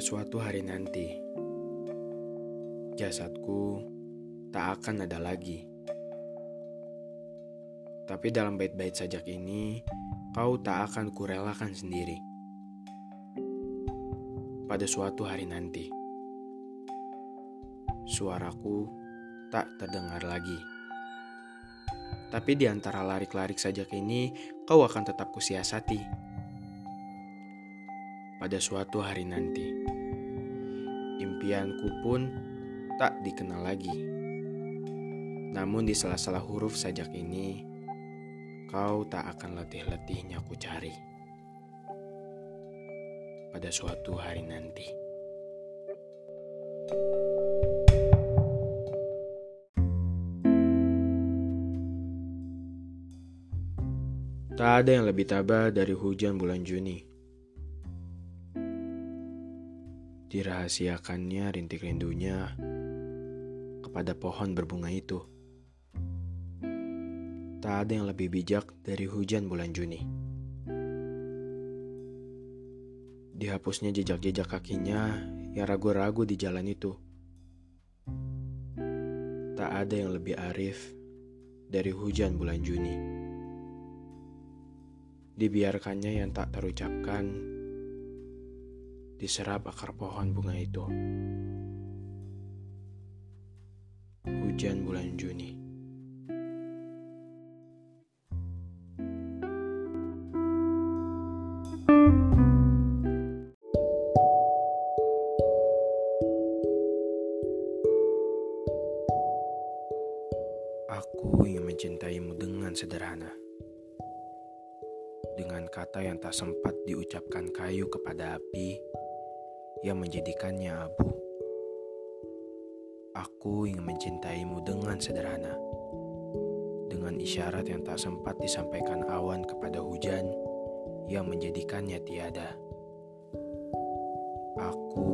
suatu hari nanti, jasadku tak akan ada lagi. Tapi dalam bait-bait sajak ini, kau tak akan kurelakan sendiri. Pada suatu hari nanti, suaraku tak terdengar lagi. Tapi di antara larik-larik sajak ini, kau akan tetap kusiasati. Pada suatu hari nanti, impianku pun tak dikenal lagi. Namun di sela-sela huruf sajak ini, kau tak akan letih-letihnya ku cari. Pada suatu hari nanti. Tak ada yang lebih tabah dari hujan bulan Juni. Dirahasiakannya rintik rindunya kepada pohon berbunga itu. Tak ada yang lebih bijak dari hujan bulan Juni. Dihapusnya jejak-jejak kakinya yang ragu-ragu di jalan itu. Tak ada yang lebih arif dari hujan bulan Juni. Dibiarkannya yang tak terucapkan diserap akar pohon bunga itu. Hujan bulan Juni. Aku ingin mencintaimu dengan sederhana. Dengan kata yang tak sempat diucapkan kayu kepada api yang menjadikannya abu. Aku ingin mencintaimu dengan sederhana. Dengan isyarat yang tak sempat disampaikan awan kepada hujan yang menjadikannya tiada. Aku